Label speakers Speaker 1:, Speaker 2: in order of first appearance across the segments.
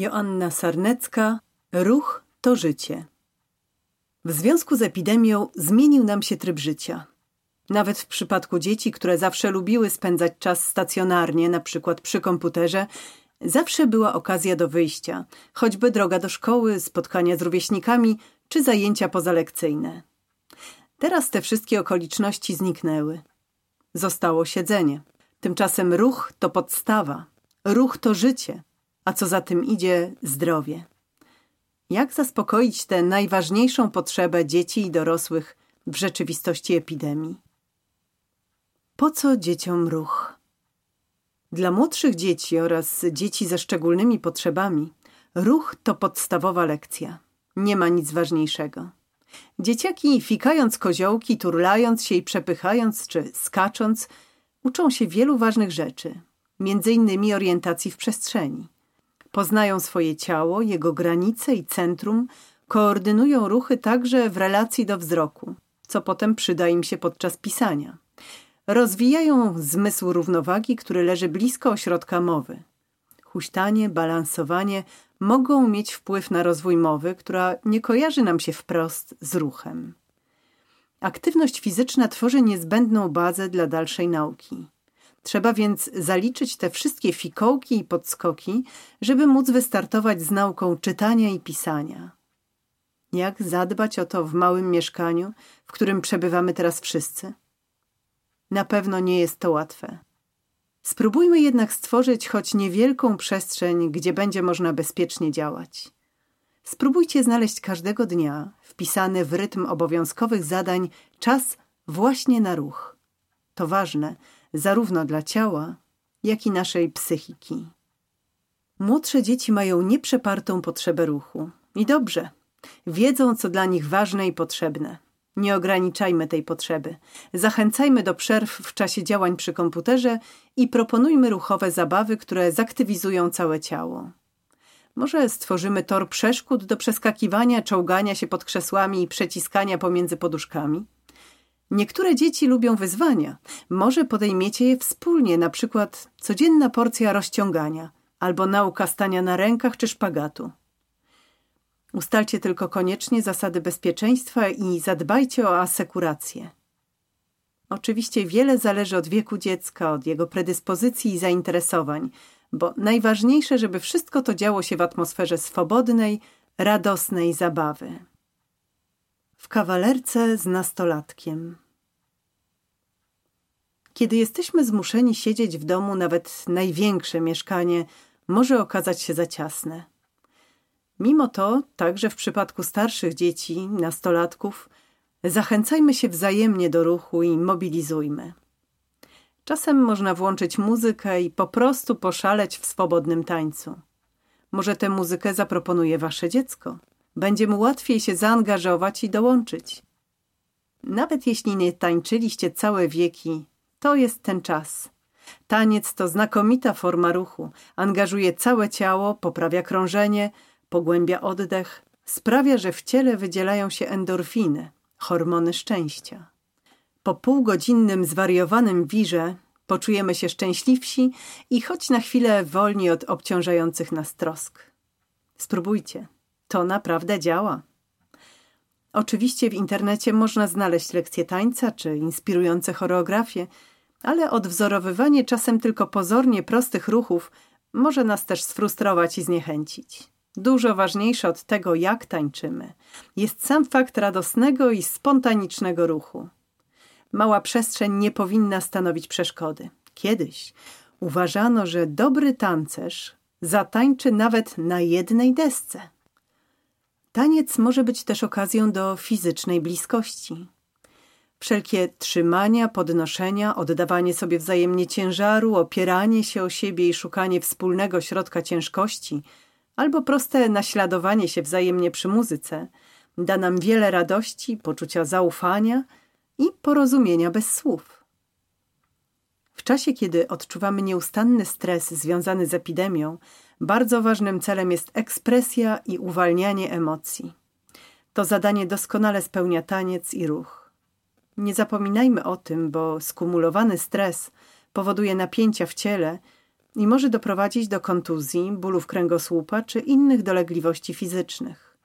Speaker 1: Joanna Sarnecka Ruch to życie. W związku z epidemią zmienił nam się tryb życia. Nawet w przypadku dzieci, które zawsze lubiły spędzać czas stacjonarnie, na przykład przy komputerze, zawsze była okazja do wyjścia, choćby droga do szkoły, spotkania z rówieśnikami czy zajęcia pozalekcyjne. Teraz te wszystkie okoliczności zniknęły. Zostało siedzenie. Tymczasem ruch to podstawa. Ruch to życie, a co za tym idzie zdrowie. Jak zaspokoić tę najważniejszą potrzebę dzieci i dorosłych w rzeczywistości epidemii? Po co dzieciom ruch? Dla młodszych dzieci oraz dzieci ze szczególnymi potrzebami ruch to podstawowa lekcja. Nie ma nic ważniejszego. Dzieciaki fikając koziołki, turlając się i przepychając czy skacząc, uczą się wielu ważnych rzeczy, między innymi orientacji w przestrzeni. Poznają swoje ciało, jego granice i centrum, koordynują ruchy także w relacji do wzroku, co potem przyda im się podczas pisania. Rozwijają zmysł równowagi, który leży blisko ośrodka mowy. Huśtanie, balansowanie mogą mieć wpływ na rozwój mowy, która nie kojarzy nam się wprost z ruchem. Aktywność fizyczna tworzy niezbędną bazę dla dalszej nauki. Trzeba więc zaliczyć te wszystkie fikołki i podskoki, żeby móc wystartować z nauką czytania i pisania. Jak zadbać o to w małym mieszkaniu, w którym przebywamy teraz wszyscy? Na pewno nie jest to łatwe. Spróbujmy jednak stworzyć choć niewielką przestrzeń, gdzie będzie można bezpiecznie działać. Spróbujcie znaleźć każdego dnia, wpisany w rytm obowiązkowych zadań, czas właśnie na ruch. To ważne, zarówno dla ciała, jak i naszej psychiki. Młodsze dzieci mają nieprzepartą potrzebę ruchu. I dobrze, wiedzą, co dla nich ważne i potrzebne. Nie ograniczajmy tej potrzeby. Zachęcajmy do przerw w czasie działań przy komputerze i proponujmy ruchowe zabawy, które zaktywizują całe ciało. Może stworzymy tor przeszkód do przeskakiwania, czołgania się pod krzesłami i przeciskania pomiędzy poduszkami? Niektóre dzieci lubią wyzwania. Może podejmiecie je wspólnie, na przykład codzienna porcja rozciągania albo nauka stania na rękach czy szpagatu. Ustalcie tylko koniecznie zasady bezpieczeństwa i zadbajcie o asekurację. Oczywiście wiele zależy od wieku dziecka, od jego predyspozycji i zainteresowań, bo najważniejsze, żeby wszystko to działo się w atmosferze swobodnej, radosnej zabawy. W kawalerce z nastolatkiem. Kiedy jesteśmy zmuszeni siedzieć w domu, nawet największe mieszkanie może okazać się za ciasne. Mimo to, także w przypadku starszych dzieci, nastolatków, zachęcajmy się wzajemnie do ruchu i mobilizujmy. Czasem można włączyć muzykę i po prostu poszaleć w swobodnym tańcu. Może tę muzykę zaproponuje wasze dziecko. Będzie mu łatwiej się zaangażować i dołączyć. Nawet jeśli nie tańczyliście całe wieki, to jest ten czas. Taniec to znakomita forma ruchu. Angażuje całe ciało, poprawia krążenie, pogłębia oddech, sprawia, że w ciele wydzielają się endorfiny, hormony szczęścia. Po półgodzinnym zwariowanym wirze poczujemy się szczęśliwsi i choć na chwilę wolni od obciążających nas trosk. Spróbujcie. To naprawdę działa. Oczywiście w internecie można znaleźć lekcje tańca czy inspirujące choreografie, ale odwzorowywanie czasem tylko pozornie prostych ruchów może nas też sfrustrować i zniechęcić. Dużo ważniejsze od tego, jak tańczymy, jest sam fakt radosnego i spontanicznego ruchu. Mała przestrzeń nie powinna stanowić przeszkody. Kiedyś uważano, że dobry tancerz zatańczy nawet na jednej desce. Taniec może być też okazją do fizycznej bliskości. Wszelkie trzymania, podnoszenia, oddawanie sobie wzajemnie ciężaru, opieranie się o siebie i szukanie wspólnego środka ciężkości, albo proste naśladowanie się wzajemnie przy muzyce, da nam wiele radości, poczucia zaufania i porozumienia bez słów. W czasie, kiedy odczuwamy nieustanny stres związany z epidemią, bardzo ważnym celem jest ekspresja i uwalnianie emocji. To zadanie doskonale spełnia taniec i ruch. Nie zapominajmy o tym, bo skumulowany stres powoduje napięcia w ciele, i może doprowadzić do kontuzji, bólów kręgosłupa czy innych dolegliwości fizycznych.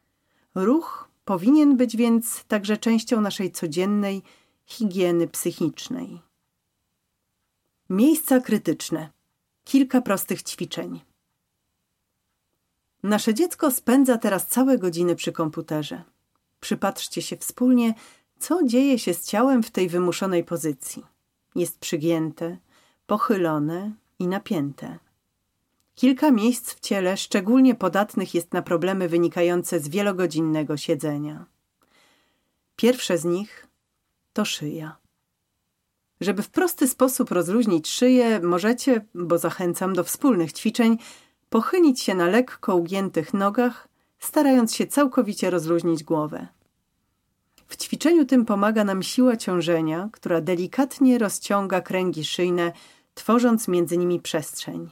Speaker 1: Ruch powinien być więc także częścią naszej codziennej higieny psychicznej. Miejsca krytyczne. Kilka prostych ćwiczeń. Nasze dziecko spędza teraz całe godziny przy komputerze. Przypatrzcie się wspólnie, co dzieje się z ciałem w tej wymuszonej pozycji. Jest przygięte, pochylone i napięte. Kilka miejsc w ciele szczególnie podatnych jest na problemy wynikające z wielogodzinnego siedzenia. Pierwsze z nich to szyja. Żeby w prosty sposób rozluźnić szyję, możecie, bo zachęcam do wspólnych ćwiczeń, pochylić się na lekko ugiętych nogach, starając się całkowicie rozluźnić głowę. W ćwiczeniu tym pomaga nam siła ciążenia, która delikatnie rozciąga kręgi szyjne, tworząc między nimi przestrzeń.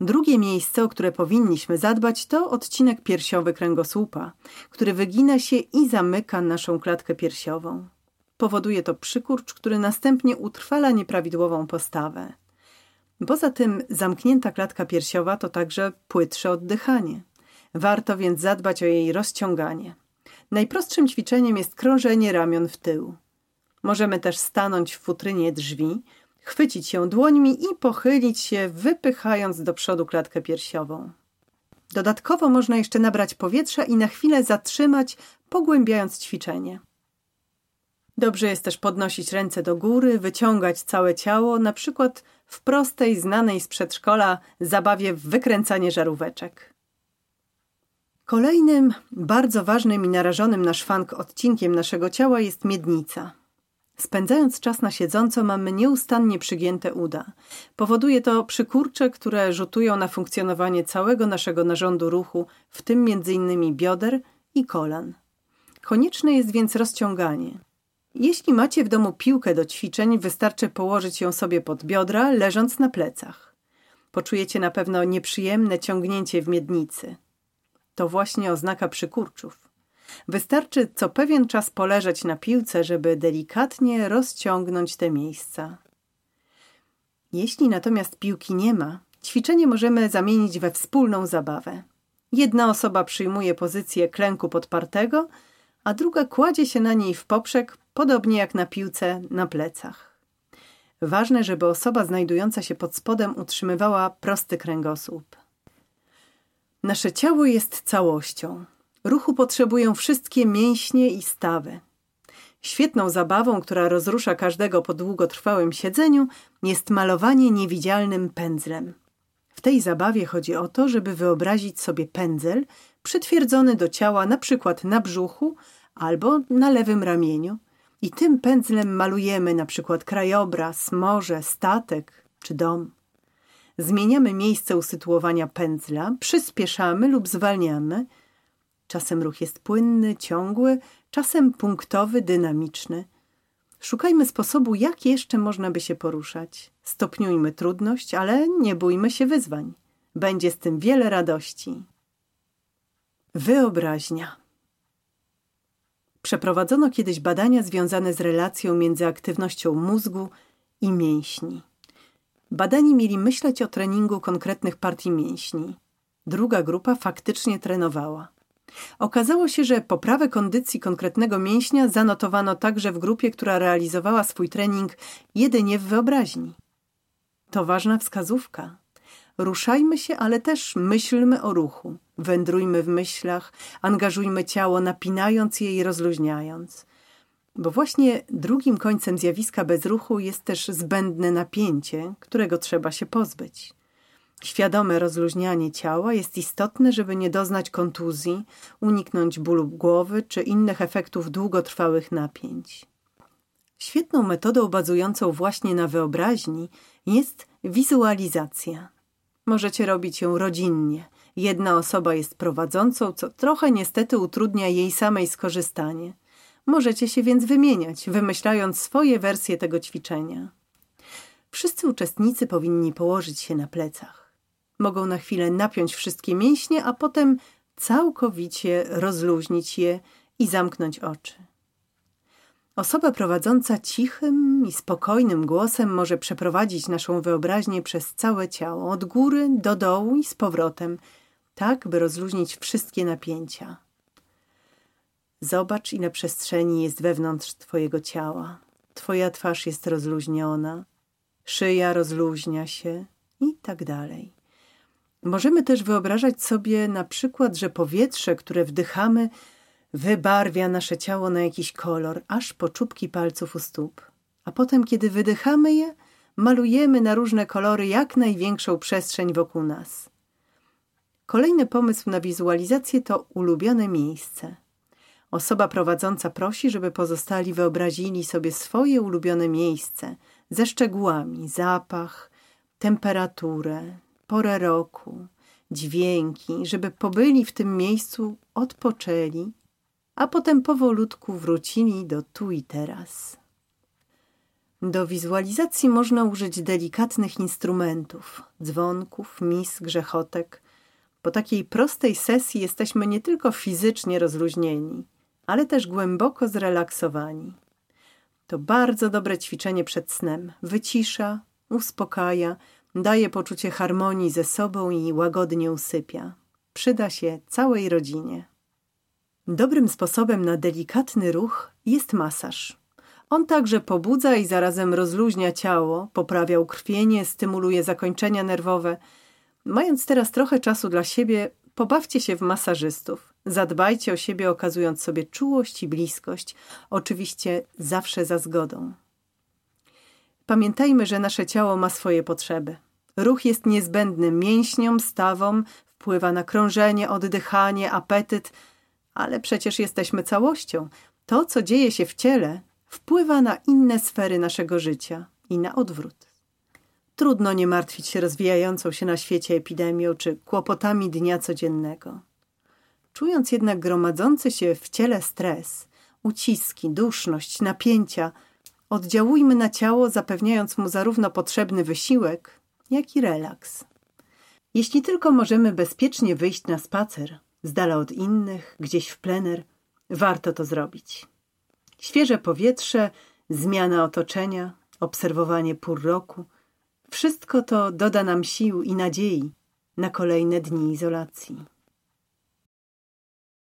Speaker 1: Drugie miejsce, o które powinniśmy zadbać, to odcinek piersiowy kręgosłupa, który wygina się i zamyka naszą klatkę piersiową. Powoduje to przykurcz, który następnie utrwala nieprawidłową postawę. Poza tym zamknięta klatka piersiowa to także płytsze oddychanie. Warto więc zadbać o jej rozciąganie. Najprostszym ćwiczeniem jest krążenie ramion w tył. Możemy też stanąć w futrynie drzwi, chwycić się dłońmi i pochylić się, wypychając do przodu klatkę piersiową. Dodatkowo można jeszcze nabrać powietrza i na chwilę zatrzymać, pogłębiając ćwiczenie. Dobrze jest też podnosić ręce do góry, wyciągać całe ciało, na przykład w prostej, znanej z przedszkola zabawie w wykręcanie żaróweczek. Kolejnym, bardzo ważnym i narażonym na szwank odcinkiem naszego ciała jest miednica. Spędzając czas na siedząco mamy nieustannie przygięte uda. Powoduje to przykurcze, które rzutują na funkcjonowanie całego naszego narządu ruchu, w tym m.in. bioder i kolan. Konieczne jest więc rozciąganie. Jeśli macie w domu piłkę do ćwiczeń, wystarczy położyć ją sobie pod biodra, leżąc na plecach. Poczujecie na pewno nieprzyjemne ciągnięcie w miednicy. To właśnie oznaka przykurczów. Wystarczy co pewien czas poleżeć na piłce, żeby delikatnie rozciągnąć te miejsca. Jeśli natomiast piłki nie ma, ćwiczenie możemy zamienić we wspólną zabawę. Jedna osoba przyjmuje pozycję klęku podpartego, a druga kładzie się na niej w poprzek, podobnie jak na piłce na plecach. Ważne, żeby osoba znajdująca się pod spodem utrzymywała prosty kręgosłup. Nasze ciało jest całością. Ruchu potrzebują wszystkie mięśnie i stawy. Świetną zabawą, która rozrusza każdego po długotrwałym siedzeniu, jest malowanie niewidzialnym pędzlem. W tej zabawie chodzi o to, żeby wyobrazić sobie pędzel przytwierdzony do ciała na przykład na brzuchu albo na lewym ramieniu i tym pędzlem malujemy na przykład krajobraz, morze, statek czy dom. Zmieniamy miejsce usytuowania pędzla, przyspieszamy lub zwalniamy. Czasem ruch jest płynny, ciągły, czasem punktowy, dynamiczny. Szukajmy sposobu, jak jeszcze można by się poruszać. Stopniujmy trudność, ale nie bójmy się wyzwań. Będzie z tym wiele radości. Wyobraźnia. Przeprowadzono kiedyś badania związane z relacją między aktywnością mózgu i mięśni. Badani mieli myśleć o treningu konkretnych partii mięśni. Druga grupa faktycznie trenowała. Okazało się, że poprawę kondycji konkretnego mięśnia zanotowano także w grupie, która realizowała swój trening jedynie w wyobraźni. To ważna wskazówka. Ruszajmy się, ale też myślmy o ruchu. Wędrujmy w myślach, angażujmy ciało, napinając je i rozluźniając. Bo właśnie drugim końcem zjawiska bezruchu jest też zbędne napięcie, którego trzeba się pozbyć. Świadome rozluźnianie ciała jest istotne, żeby nie doznać kontuzji, uniknąć bólu głowy czy innych efektów długotrwałych napięć. Świetną metodą bazującą właśnie na wyobraźni jest wizualizacja. Możecie robić ją rodzinnie. Jedna osoba jest prowadzącą, co trochę niestety utrudnia jej samej skorzystanie. Możecie się więc wymieniać, wymyślając swoje wersje tego ćwiczenia. Wszyscy uczestnicy powinni położyć się na plecach. Mogą na chwilę napiąć wszystkie mięśnie, a potem całkowicie rozluźnić je i zamknąć oczy. Osoba prowadząca cichym i spokojnym głosem może przeprowadzić naszą wyobraźnię przez całe ciało, od góry do dołu i z powrotem, tak by rozluźnić wszystkie napięcia. Zobacz, ile przestrzeni jest wewnątrz Twojego ciała. Twoja twarz jest rozluźniona, szyja rozluźnia się i tak dalej. Możemy też wyobrażać sobie na przykład, że powietrze, które wdychamy, wybarwia nasze ciało na jakiś kolor, aż po czubki palców u stóp. A potem, kiedy wydychamy je, malujemy na różne kolory jak największą przestrzeń wokół nas. Kolejny pomysł na wizualizację to ulubione miejsce. Osoba prowadząca prosi, żeby pozostali wyobrazili sobie swoje ulubione miejsce ze szczegółami zapach, temperaturę, porę roku, dźwięki, żeby pobyli w tym miejscu, odpoczęli, a potem powolutku wrócili do tu i teraz. Do wizualizacji można użyć delikatnych instrumentów, dzwonków, mis, grzechotek. Po takiej prostej sesji jesteśmy nie tylko fizycznie rozluźnieni, ale też głęboko zrelaksowani. To bardzo dobre ćwiczenie przed snem. Wycisza, uspokaja, daje poczucie harmonii ze sobą i łagodnie usypia. Przyda się całej rodzinie. Dobrym sposobem na delikatny ruch jest masaż. On także pobudza i zarazem rozluźnia ciało, poprawia ukrwienie, stymuluje zakończenia nerwowe. Mając teraz trochę czasu dla siebie, pobawcie się w masażystów. Zadbajcie o siebie, okazując sobie czułość i bliskość, oczywiście zawsze za zgodą. Pamiętajmy, że nasze ciało ma swoje potrzeby. Ruch jest niezbędny mięśniom, stawom, wpływa na krążenie, oddychanie, apetyt, ale przecież jesteśmy całością. To, co dzieje się w ciele, wpływa na inne sfery naszego życia i na odwrót. Trudno nie martwić się rozwijającą się na świecie epidemią czy kłopotami dnia codziennego. Czując jednak gromadzący się w ciele stres, uciski, duszność, napięcia, oddziałujmy na ciało, zapewniając mu zarówno potrzebny wysiłek, jak i relaks. Jeśli tylko możemy bezpiecznie wyjść na spacer, z dala od innych, gdzieś w plener, warto to zrobić. Świeże powietrze, zmiana otoczenia, obserwowanie pór roku, wszystko to doda nam sił i nadziei na kolejne dni izolacji.